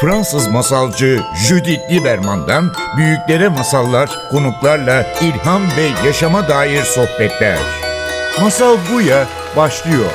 Fransız masalcı Judith Lieberman'dan büyüklere masallar, konuklarla ilham ve yaşama dair sohbetler. Masal Buya başlıyor.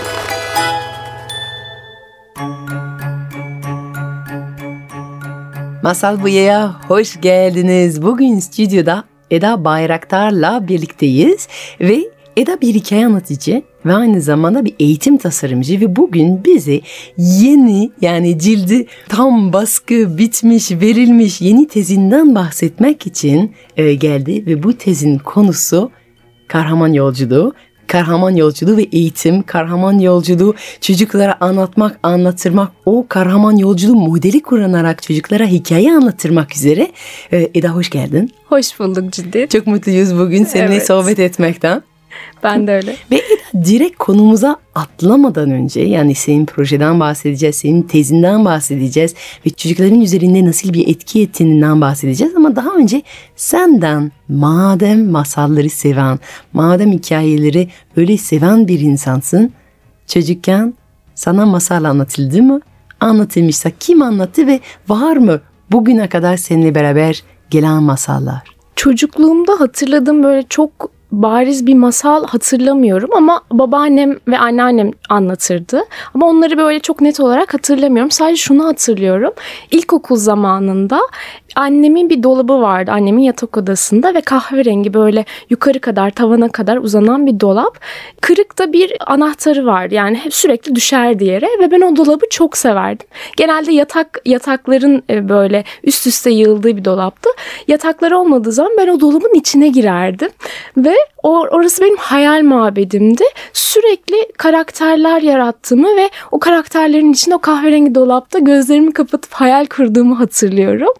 Masal Buya'ya hoş geldiniz. Bugün stüdyoda Eda Bayraktar'la birlikteyiz ve Eda bir hikaye anlatıcı ve aynı zamanda bir eğitim tasarımcı ve bugün bize yeni yani cildi tam baskı bitmiş verilmiş yeni tezinden bahsetmek için e, geldi ve bu tezin konusu kahraman yolculuğu kahraman yolculuğu ve eğitim, kahraman yolculuğu çocuklara anlatmak, anlatırmak, o kahraman yolculuğu modeli kullanarak çocuklara hikaye anlatırmak üzere. Ee, Eda hoş geldin. Hoş bulduk ciddi. Çok mutluyuz bugün seninle Evet. sohbet etmekten. Ben de öyle. Ve direkt konumuza atlamadan önce yani senin projeden bahsedeceğiz, senin tezinden bahsedeceğiz ve çocukların üzerinde nasıl bir etki ettiğinden bahsedeceğiz. Ama daha önce senden madem masalları seven, madem hikayeleri öyle seven bir insansın, çocukken sana masal anlatıldı mı? Anlatılmışsa kim anlattı ve var mı bugüne kadar seninle beraber gelen masallar? Çocukluğumda hatırladığım böyle çok bariz bir masal hatırlamıyorum ama babaannem ve anneannem anlatırdı. Ama onları böyle çok net olarak hatırlamıyorum. Sadece şunu hatırlıyorum. İlkokul zamanında annemin bir dolabı vardı. Annemin yatak odasında ve kahverengi böyle yukarı kadar tavana kadar uzanan bir dolap. Kırıkta bir anahtarı vardı. Yani hep sürekli düşerdi yere ve ben o dolabı çok severdim. Genelde yatak yatakların e, böyle üst üste yığıldığı bir dolaptı. Yataklar olmadığı zaman ben o dolabın içine girerdim ve orası benim hayal mabedimdi. Sürekli karakterler yarattığımı ve o karakterlerin içinde o kahverengi dolapta gözlerimi kapatıp hayal kurduğumu hatırlıyorum.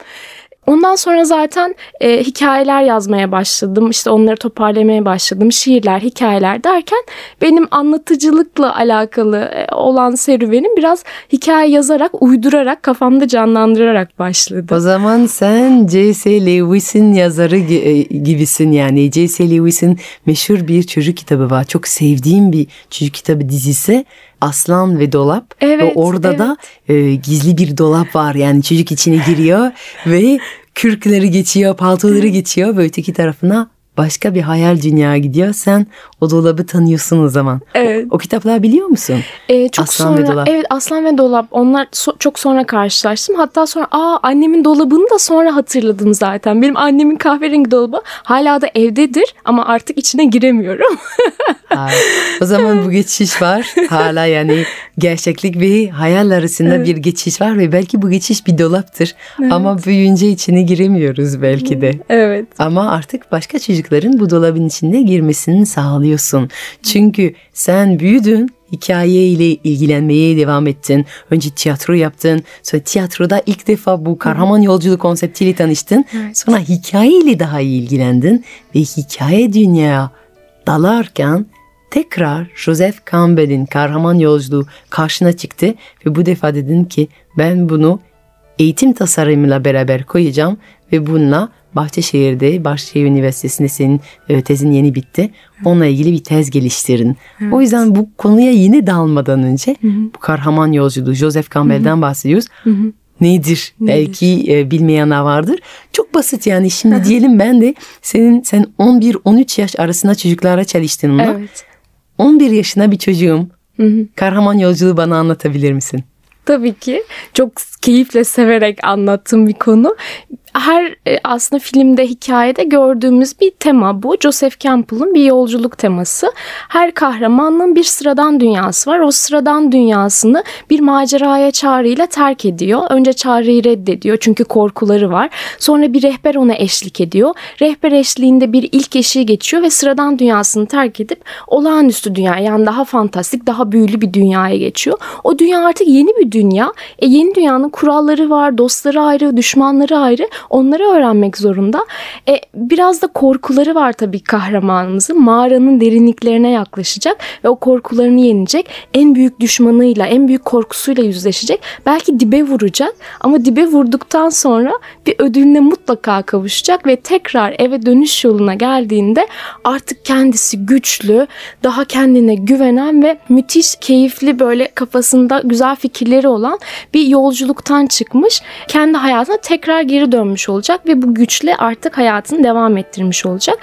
Ondan sonra zaten e, hikayeler yazmaya başladım. İşte onları toparlamaya başladım. Şiirler, hikayeler derken benim anlatıcılıkla alakalı e, olan serüvenim biraz hikaye yazarak, uydurarak, kafamda canlandırarak başladı. O zaman sen J.S. Lewis'in yazarı e, gibisin yani. J.S. Lewis'in meşhur bir çocuk kitabı var. Çok sevdiğim bir çocuk kitabı dizisi. Aslan ve Dolap. Evet, ve orada da e, gizli bir dolap var. Yani çocuk içine giriyor ve kürkleri geçiyor, paltoları geçiyor ve öteki tarafına başka bir hayal dünya gidiyor. Sen o dolabı tanıyorsun o zaman. Evet. O, o kitapları biliyor musun? Ee, çok Aslan ve sonra, Dolap. Evet Aslan ve Dolap onlar so- çok sonra karşılaştım. Hatta sonra aa annemin dolabını da sonra hatırladım zaten. Benim annemin kahverengi dolabı hala da evdedir ama artık içine giremiyorum. Ha, o zaman bu geçiş var. Hala yani gerçeklik ve hayal arasında bir geçiş var ve belki bu geçiş bir dolaptır. Ama büyüyünce içine giremiyoruz belki de. evet. Ama artık başka çocukların bu dolabın içinde girmesini sağlıyorsun. Çünkü sen büyüdün, hikaye ile ilgilenmeye devam ettin. Önce tiyatro yaptın. Sonra tiyatroda ilk defa bu kahraman yolculuk konseptiyle tanıştın. Evet. Sonra hikaye ile daha iyi ilgilendin ve hikaye dünyaya dalarken tekrar Joseph Campbell'in kahraman yolculuğu karşına çıktı ve bu defa dedin ki ben bunu eğitim tasarımıyla beraber koyacağım ve bununla Bahçeşehir'de, Bahçeşehir Üniversitesi'nde senin e, tezin yeni bitti. Onunla ilgili bir tez geliştirin. O yüzden bu konuya yine dalmadan önce bu kahraman yolculuğu Joseph Campbell'den bahsediyoruz. Nedir? Belki e, bilmeyenler vardır. Çok basit yani şimdi diyelim ben de senin sen 11-13 yaş arasında çocuklara çalıştın mı? Evet. 11 yaşında bir çocuğum. Kahraman yolculuğu bana anlatabilir misin? Tabii ki. Çok keyifle severek anlattığım bir konu. Her e, aslında filmde, hikayede gördüğümüz bir tema bu. Joseph Campbell'ın bir yolculuk teması. Her kahramanın bir sıradan dünyası var. O sıradan dünyasını bir maceraya çağrıyla terk ediyor. Önce çağrıyı reddediyor çünkü korkuları var. Sonra bir rehber ona eşlik ediyor. Rehber eşliğinde bir ilk eşiği geçiyor ve sıradan dünyasını terk edip olağanüstü dünya yani daha fantastik, daha büyülü bir dünyaya geçiyor. O dünya artık yeni bir dünya. E, yeni dünyanın kuralları var, dostları ayrı, düşmanları ayrı. Onları öğrenmek zorunda. E, biraz da korkuları var tabii kahramanımızın. Mağaranın derinliklerine yaklaşacak ve o korkularını yenecek. En büyük düşmanıyla, en büyük korkusuyla yüzleşecek. Belki dibe vuracak ama dibe vurduktan sonra bir ödülüne mutlaka kavuşacak ve tekrar eve dönüş yoluna geldiğinde artık kendisi güçlü, daha kendine güvenen ve müthiş keyifli böyle kafasında güzel fikirleri olan bir yolculuktan çıkmış. Kendi hayatına tekrar geri dönmüş olacak ve bu güçle artık hayatını devam ettirmiş olacak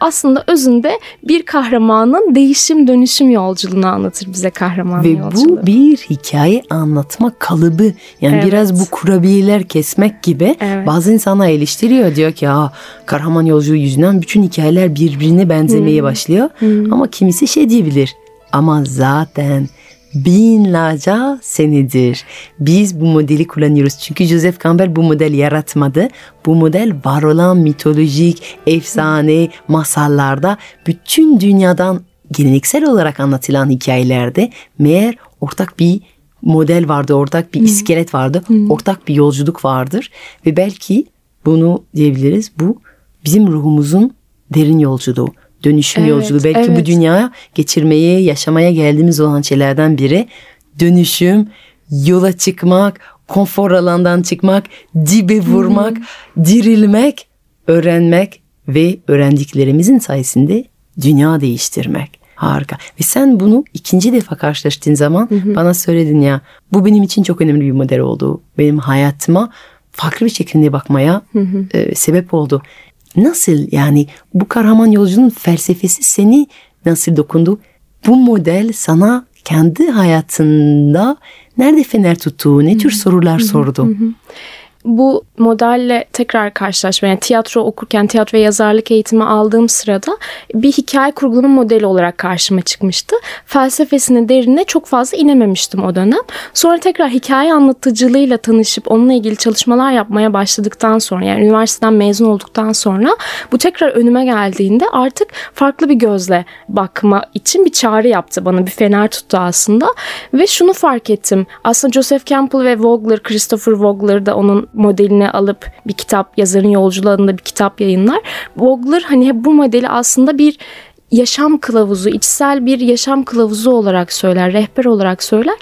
aslında özünde bir kahramanın değişim dönüşüm yolculuğunu anlatır bize kahraman Ve yolculuğu. bu bir hikaye anlatma kalıbı. Yani Evet. biraz bu kurabiyeler kesmek gibi Evet. bazı insana eleştiriyor. Diyor ki ya kahraman yolculuğu yüzünden bütün hikayeler birbirine benzemeye başlıyor. Ama kimisi şey diyebilir. Ama zaten binlerce senedir biz bu modeli kullanıyoruz. Çünkü Joseph Campbell bu model yaratmadı. Bu model var olan mitolojik, efsane, masallarda bütün dünyadan geleneksel olarak anlatılan hikayelerde meğer ortak bir model vardı, ortak bir iskelet vardı, ortak bir yolculuk vardır ve belki bunu diyebiliriz. Bu bizim ruhumuzun derin yolculuğu, dönüşüm Evet, yolculuğu. Belki bu evet. dünyaya geçirmeye, yaşamaya geldiğimiz olan şeylerden biri dönüşüm, yola çıkmak, konfor alandan çıkmak, dibe vurmak, dirilmek, öğrenmek ve öğrendiklerimizin sayesinde dünya değiştirmek. Harika. Ve sen bunu ikinci defa karşılaştığın zaman bana söyledin ya bu benim için çok önemli bir model oldu. Benim hayatıma farklı bir şekilde bakmaya e, sebep oldu. Nasıl yani bu kahraman yolcunun felsefesi seni nasıl dokundu? Bu model sana kendi hayatında nerede fener tuttu? Ne tür sorular sordu? Bu modelle tekrar karşılaşma yani tiyatro okurken tiyatro ve yazarlık eğitimi aldığım sırada bir hikaye kurgulama modeli olarak karşıma çıkmıştı. Felsefesine derinine çok fazla inememiştim o dönem. Sonra tekrar hikaye anlatıcılığıyla tanışıp onunla ilgili çalışmalar yapmaya başladıktan sonra yani üniversiteden mezun olduktan sonra bu tekrar önüme geldiğinde artık farklı bir gözle bakma için bir çağrı yaptı bana bir fener tuttu aslında ve şunu fark ettim. Aslında Joseph Campbell ve Vogler, Christopher Vogler da onun modelini alıp bir kitap, yazarın yolculuğu adında bir kitap yayınlar. Vogler hani hep bu modeli aslında bir yaşam kılavuzu, içsel bir yaşam kılavuzu olarak söyler, rehber olarak söyler.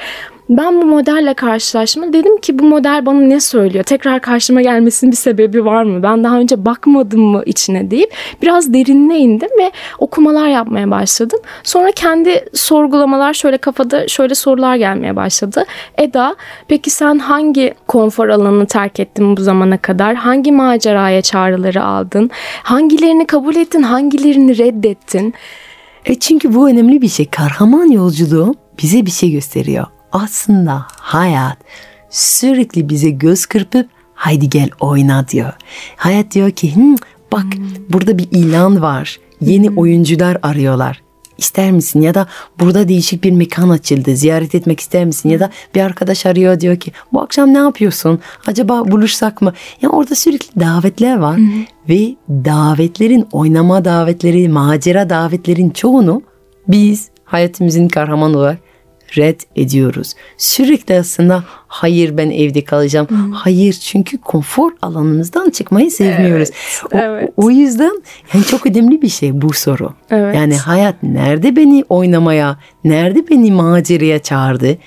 Ben bu modelle karşılaştım. Dedim ki bu model bana ne söylüyor? Tekrar karşıma gelmesinin bir sebebi var mı? Ben daha önce bakmadım mı içine deyip biraz derinine indim ve okumalar yapmaya başladım. Sonra kendi sorgulamalar şöyle kafada şöyle sorular gelmeye başladı. Eda peki sen hangi konfor alanını terk ettin bu zamana kadar? Hangi maceraya çağrıları aldın? Hangilerini kabul ettin? Hangilerini reddettin? E çünkü bu önemli bir şey. Kahraman yolculuğu bize bir şey gösteriyor. Aslında hayat sürekli bize göz kırpıp haydi gel oyna diyor. Hayat diyor ki "Hmm, bak burada bir ilan var. Yeni oyuncular arıyorlar. İster misin? Ya da burada değişik bir mekan açıldı. Ziyaret etmek ister misin? Ya da bir arkadaş arıyor diyor ki bu akşam ne yapıyorsun? Acaba buluşsak mı? Yani orada sürekli davetler var ve davetlerin oynama davetleri macera davetlerin çoğunu biz hayatımızın kahraman olarak red ediyoruz. Sürekli aslında hayır ben evde kalacağım. Hayır çünkü konfor alanımızdan çıkmayı sevmiyoruz. o, evet. o yüzden yani çok önemli bir şey bu soru. Evet. Yani hayat nerede beni oynamaya, nerede beni maceraya çağırdı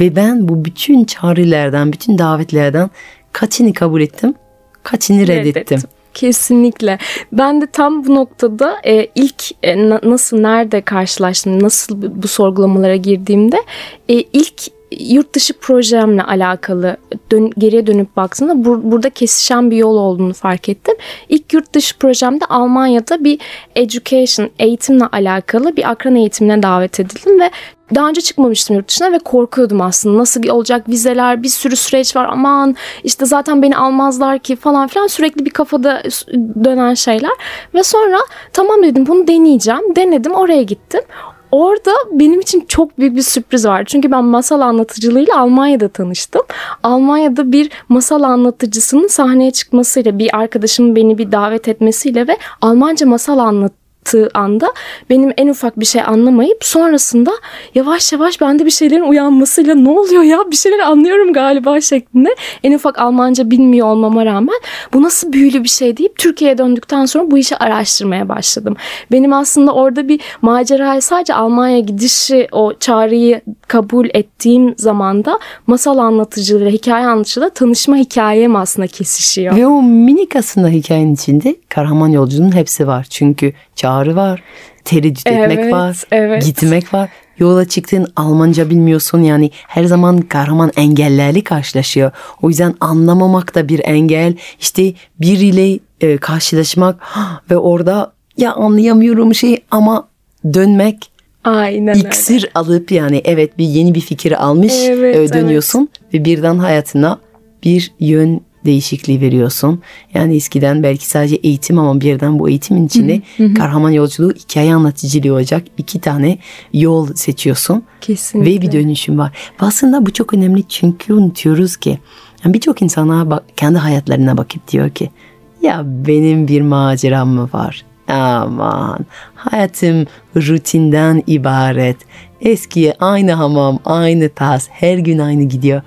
ve ben bu bütün çağrılardan, bütün davetlerden kaçını kabul ettim, kaçını reddettim. Reddettim. Kesinlikle. Ben de tam bu noktada e, ilk e, na- nasıl, nerede karşılaştım, nasıl bu, sorgulamalara girdiğimde e, ilk yurt dışı projemle alakalı dön, geriye dönüp baktığımda bur- burada kesişen bir yol olduğunu fark ettim. İlk yurt dışı projemde Almanya'da bir education, eğitimle alakalı bir akran eğitimine davet edildim ve daha önce çıkmamıştım yurt dışına ve korkuyordum aslında. Nasıl olacak vizeler, bir sürü süreç var. Aman işte zaten beni almazlar ki falan filan sürekli bir kafada dönen şeyler. Ve sonra tamam dedim bunu deneyeceğim. Denedim oraya gittim. Orada benim için çok büyük bir sürpriz var. Çünkü ben masal anlatıcılığıyla Almanya'da tanıştım. Almanya'da bir masal anlatıcısının sahneye çıkmasıyla bir arkadaşımın beni bir davet etmesiyle ve Almanca masal anlat anlattığı anda benim en ufak bir şey anlamayıp sonrasında yavaş yavaş bende bir şeylerin uyanmasıyla ne oluyor ya bir şeyler anlıyorum galiba şeklinde en ufak Almanca bilmiyor olmama rağmen bu nasıl büyülü bir şey deyip Türkiye'ye döndükten sonra bu işi araştırmaya başladım. Benim aslında orada bir maceraya sadece Almanya gidişi o çağrıyı kabul ettiğim zamanda masal anlatıcılığıyla, hikaye anlatıcılığıyla tanışma hikayem aslında kesişiyor. Ve o minik aslında hikayenin içinde kahraman yolculuğun hepsi var. Çünkü çağrı var, tereddüt etmek Evet, var, evet. gitmek var. Yola çıktın Almanca bilmiyorsun yani her zaman kahraman engellerle karşılaşıyor. O yüzden anlamamak da bir engel. İşte biriyle e, karşılaşmak ve orada ya anlayamıyorum şey ama dönmek Aynen öyle. iksir alıp yani evet bir yeni bir fikir almış Evet, e, dönüyorsun ve birden hayatına bir yön değişikliği veriyorsun. Yani eskiden belki sadece eğitim ama birden bu eğitimin içinde kahraman yolculuğu hikaye anlatıcılığı olacak iki tane yol seçiyorsun. Kesinlikle. Ve bir dönüşüm var. Aslında bu çok önemli çünkü unutuyoruz ki yani birçok insana bak, kendi hayatlarına bakıp diyor ki ya benim bir maceram mı var? Aman hayatım rutinden ibaret. Eskiye aynı hamam, aynı tas, her gün aynı gidiyor.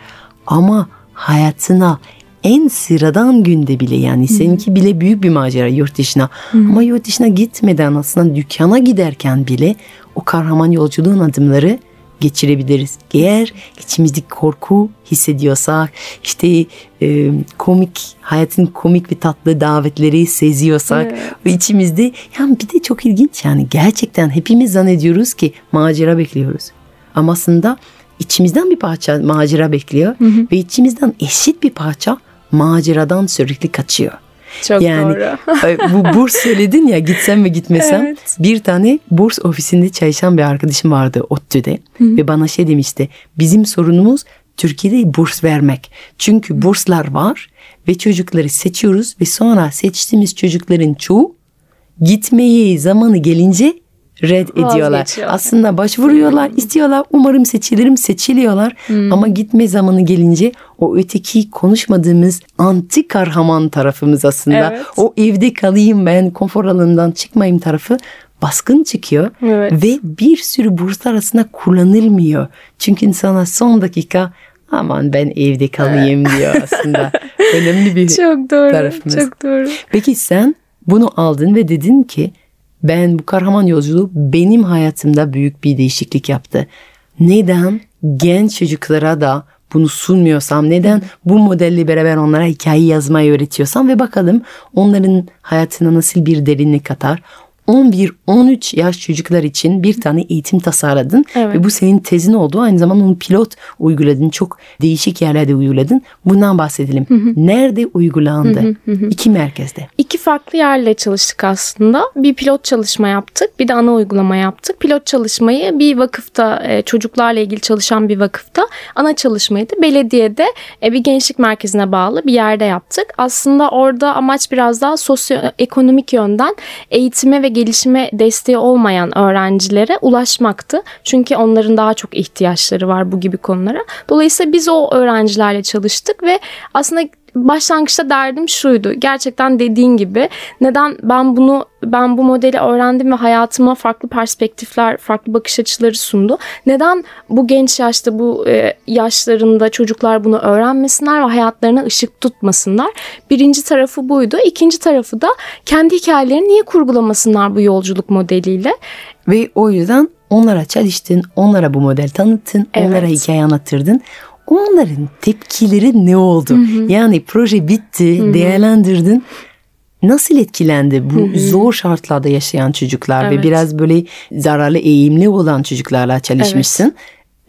Ama hayatına en sıradan günde bile yani seninki bile büyük bir macera yurt dışına. Ama yurt dışına gitmeden aslında dükkana giderken bile o kahraman yolculuğun adımları geçirebiliriz. Eğer içimizde korku hissediyorsak, işte e, komik, hayatın komik ve tatlı davetleri seziyorsak ve içimizde yani bir de çok ilginç yani gerçekten hepimiz zannediyoruz ki macera bekliyoruz. Ama aslında içimizden bir parça macera bekliyor ve içimizden eşit bir parça maceradan sürekli kaçıyor. Çok yani doğru. bu burs söyledin ya gitsem ve gitmesem Evet. bir tane burs ofisinde çalışan bir arkadaşım vardı ODTÜ'de ve bana şey demişti bizim sorunumuz Türkiye'de burs vermek. Çünkü burslar var ve çocukları seçiyoruz ve sonra seçtiğimiz çocukların çoğu gitmeyi zamanı gelince red ediyorlar. Aslında başvuruyorlar, istiyorlar. Umarım seçilirim, seçiliyorlar. Ama gitme zamanı gelince o öteki konuşmadığımız anti kahraman tarafımız aslında. Evet. O evde kalayım ben, konfor alanından çıkmayayım tarafı baskın çıkıyor. Evet. Ve bir sürü burslar arasında kullanılmıyor. Çünkü insana son dakika aman ben evde kalayım diyor aslında. Önemli bir Çok doğru. tarafımız. Çok doğru. Peki sen bunu aldın ve dedin ki ben bu kahraman yolculuğu benim hayatımda büyük bir değişiklik yaptı. Neden genç çocuklara da bunu sunmuyorsam, neden bu modelle beraber onlara hikaye yazmayı öğretiyorsam ve bakalım onların hayatına nasıl bir derinlik katar. 11-13 yaş çocuklar için bir tane eğitim tasarladın Evet. ve bu senin tezin oldu. Aynı zamanda onu pilot uyguladın. Çok değişik yerlerde uyguladın. Bundan bahsedelim. Nerede uygulandı? İki merkezde. İki farklı yerle çalıştık aslında. Bir pilot çalışma yaptık, bir de ana uygulama yaptık. Pilot çalışmayı bir vakıfta, e, çocuklarla ilgili çalışan bir vakıfta, ana çalışmayı da belediyede e, bir gençlik merkezine bağlı bir yerde yaptık. Aslında orada amaç biraz daha sosyoekonomik yönden eğitime ve gelişime desteği olmayan öğrencilere ulaşmaktı. Çünkü onların daha çok ihtiyaçları var bu gibi konulara. Dolayısıyla biz o öğrencilerle çalıştık ve aslında başlangıçta derdim şuydu. Gerçekten dediğin gibi neden ben bunu ben bu modeli öğrendim ve hayatıma farklı perspektifler, farklı bakış açıları sundu. Neden bu genç yaşta bu e, yaşlarında çocuklar bunu öğrenmesinler ve hayatlarına ışık tutmasınlar? Birinci tarafı buydu. İkinci tarafı da kendi hikayelerini niye kurgulamasınlar bu yolculuk modeliyle? Ve o yüzden onlara çalıştın, onlara bu model tanıttın, Evet. onlara hikaye anlattırdın. Onların tepkileri ne oldu? Yani proje bitti, değerlendirdin. Nasıl etkilendi bu zor şartlarda yaşayan çocuklar ve Evet. biraz böyle zararlı eğimli olan çocuklarla çalışmışsın?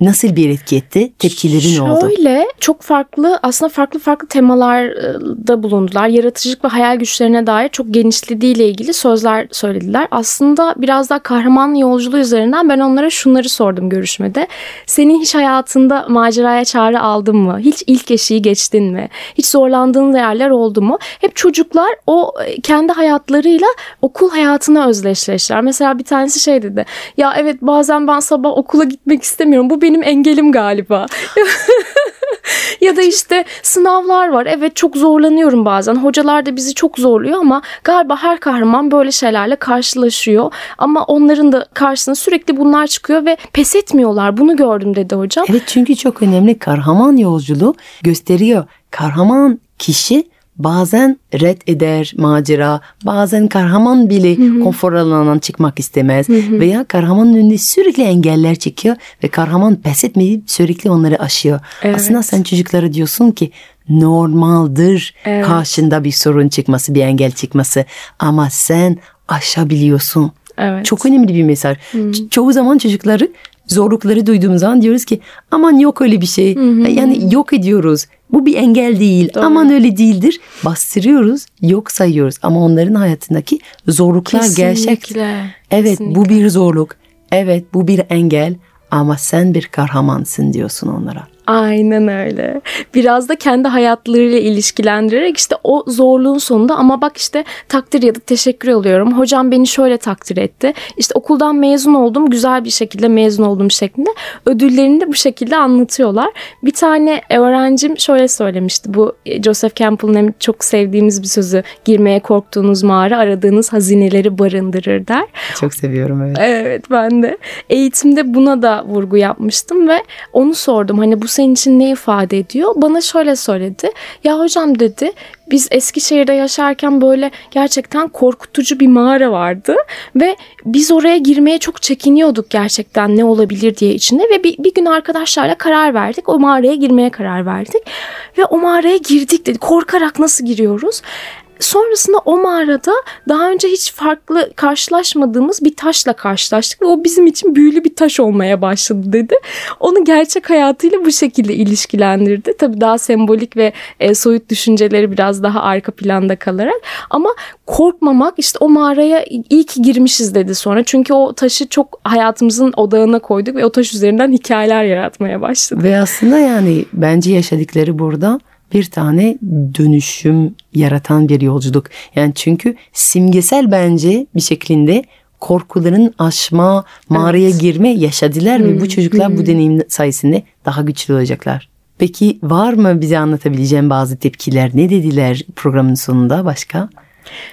Nasıl bir etki etti? Tepkileri ne oldu? Şöyle çok farklı aslında farklı farklı temalarda bulundular. Yaratıcılık ve hayal güçlerine dair çok genişlediğiyle ilgili sözler söylediler. Aslında biraz daha kahraman yolculuğu üzerinden ben onlara şunları sordum görüşmede. Senin hiç hayatında maceraya çağrı aldın mı? Hiç ilk eşiği geçtin mi? Hiç zorlandığın yerler oldu mu? Hep çocuklar o e, kendi hayatlarıyla okul hayatına özdeşleştiler. Mesela bir tanesi şey dedi. Ya evet bazen ben sabah okula gitmek istemiyorum. Bu benim engelim galiba. ya da işte sınavlar var. Evet çok zorlanıyorum bazen. Hocalar da bizi çok zorluyor ama galiba her kahraman böyle şeylerle karşılaşıyor. Ama onların da karşısına sürekli bunlar çıkıyor ve pes etmiyorlar. Bunu gördüm dedi hocam. Evet çünkü çok önemli kahraman yolculuğu gösteriyor. Kahraman kişi bazen red eder macera, bazen kahraman bile konfor alanından çıkmak istemez veya kahramanın önünde sürekli engeller çekiyor ve kahraman pes etmeyip sürekli onları aşıyor. Evet. Aslında sen çocuklara diyorsun ki normaldir Evet. karşında bir sorun çıkması, bir engel çıkması ama sen aşabiliyorsun. Evet. Çok önemli bir mesaj. Ço- Çoğu zaman çocukları zorlukları duyduğumuz zaman diyoruz ki aman yok öyle bir şey. Yani yok ediyoruz. Bu bir engel değil. Doğru. Aman öyle değildir. Bastırıyoruz, yok sayıyoruz. Ama onların hayatındaki zorluklar gerçek. Kesinlikle. Evet bu Kesinlikle. bir zorluk. Evet bu bir engel. Ama sen bir kahramansın diyorsun onlara. Aynen öyle. Biraz da kendi hayatlarıyla ilişkilendirerek işte o zorluğun sonunda ama bak işte takdir ya da teşekkür alıyorum. Hocam beni şöyle takdir etti. İşte okuldan mezun oldum. Güzel bir şekilde mezun oldum şeklinde. Ödüllerini de bu şekilde anlatıyorlar. Bir tane öğrencim şöyle söylemişti. Bu Joseph Campbell'ın hem çok sevdiğimiz bir sözü. Girmeye korktuğunuz mağara aradığınız hazineleri barındırır der. Çok seviyorum evet. Evet ben de. Eğitimde buna da vurgu yapmıştım ve onu sordum. Hani bu senin için ne ifade ediyor? Bana şöyle söyledi. Ya hocam dedi biz Eskişehir'de yaşarken böyle gerçekten korkutucu bir mağara vardı ve biz oraya girmeye çok çekiniyorduk gerçekten ne olabilir diye içinde ve bir, bir gün arkadaşlarla karar verdik. O mağaraya girmeye karar verdik ve o mağaraya girdik dedi. Korkarak nasıl giriyoruz? Sonrasında o mağarada daha önce hiç farklı karşılaşmadığımız bir taşla karşılaştık ve o bizim için büyülü bir taş olmaya başladı dedi. Onu gerçek hayatıyla bu şekilde ilişkilendirdi. Tabii daha sembolik ve e, soyut düşünceleri biraz daha arka planda kalarak ama korkmamak işte o mağaraya iyi ki girmişiz dedi sonra. Çünkü o taşı çok hayatımızın odağına koyduk ve o taş üzerinden hikayeler yaratmaya başladık. Ve aslında yani bence yaşadıkları burada bir tane dönüşüm yaratan bir yolculuk. Yani çünkü simgesel bence bir şekilde korkuların aşma, mağaraya girme yaşadılar ve bu çocuklar bu deneyim sayesinde daha güçlü olacaklar. Peki var mı bize anlatabileceğin bazı tepkiler? Ne dediler programın sonunda başka?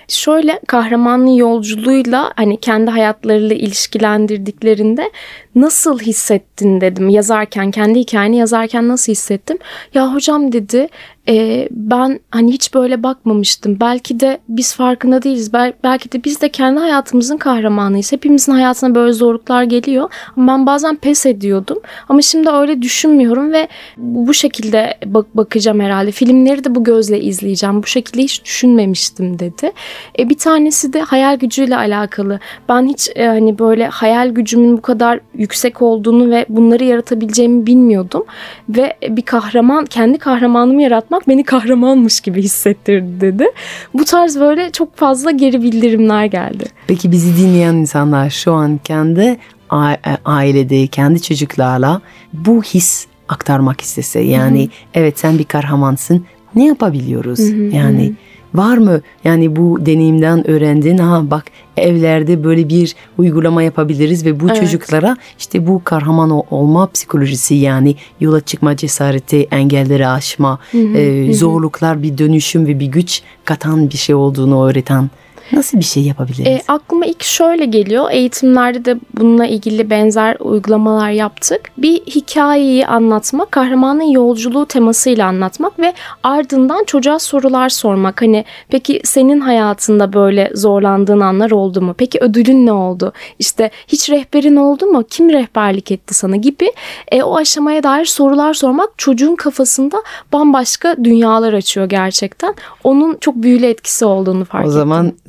Şöyle kahramanın yolculuğuyla hani kendi hayatlarıyla ilişkilendirdiklerinde nasıl hissettin dedim. Yazarken kendi hikayeni yazarken nasıl hissettim? Ya hocam dedi "e, ben hani hiç böyle bakmamıştım. Belki de biz farkında değiliz. Bel- belki de biz de kendi hayatımızın kahramanıyız. Hepimizin hayatına böyle zorluklar geliyor. Ben bazen pes ediyordum. Ama şimdi öyle düşünmüyorum ve bu şekilde bak bakacağım herhalde. Filmleri de bu gözle izleyeceğim. Bu şekilde hiç düşünmemiştim dedi. E, bir tanesi de hayal gücüyle alakalı. Ben hiç e, hani böyle hayal gücümün bu kadar yüksek olduğunu ve bunları yaratabileceğimi bilmiyordum. Ve bir kahraman, kendi kahramanımı yaratmak beni kahramanmış gibi hissettirdi dedi. Bu tarz böyle çok fazla geri bildirimler geldi. Peki bizi dinleyen insanlar şu an kendi e, ailede, kendi çocuklarla bu his aktarmak istese yani evet sen bir kahramansın ne yapabiliyoruz yani var mı? Yani bu deneyimden öğrendin. Ha bak evlerde böyle bir uygulama yapabiliriz ve bu Evet. çocuklara işte bu kahraman ol- olma psikolojisi yani yola çıkma cesareti engelleri aşma e, zorluklar bir dönüşüm ve bir güç katan bir şey olduğunu öğreten nasıl bir şey yapabiliriz? E, aklıma ilk şöyle geliyor. Eğitimlerde de bununla ilgili benzer uygulamalar yaptık. Bir hikayeyi anlatmak, kahramanın yolculuğu temasıyla anlatmak ve ardından çocuğa sorular sormak. Hani peki senin hayatında böyle zorlandığın anlar oldu mu? Peki ödülün ne oldu? İşte hiç rehberin oldu mu? Kim rehberlik etti sana gibi e, o aşamaya dair sorular sormak çocuğun kafasında bambaşka dünyalar açıyor gerçekten. Onun çok büyülü etkisi olduğunu fark O ettim.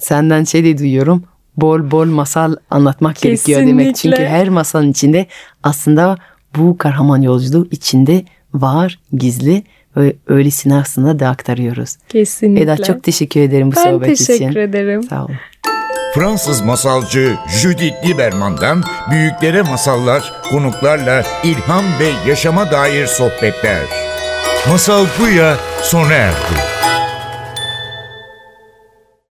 Senden şey de duyuyorum. Bol bol masal anlatmak gerekiyor demek. Kesinlikle. Çünkü her masalın içinde aslında bu kahraman yolculuğu içinde var, gizli ve öylesine aslında da aktarıyoruz. Kesinlikle. Eda çok teşekkür ederim bu ben sohbet için. teşekkür ederim. Sağ olun. Fransız masalcı Judith Lieberman'dan büyüklere masallar, konuklarla ilham ve yaşama dair sohbetler. Masal Buya sona erdi.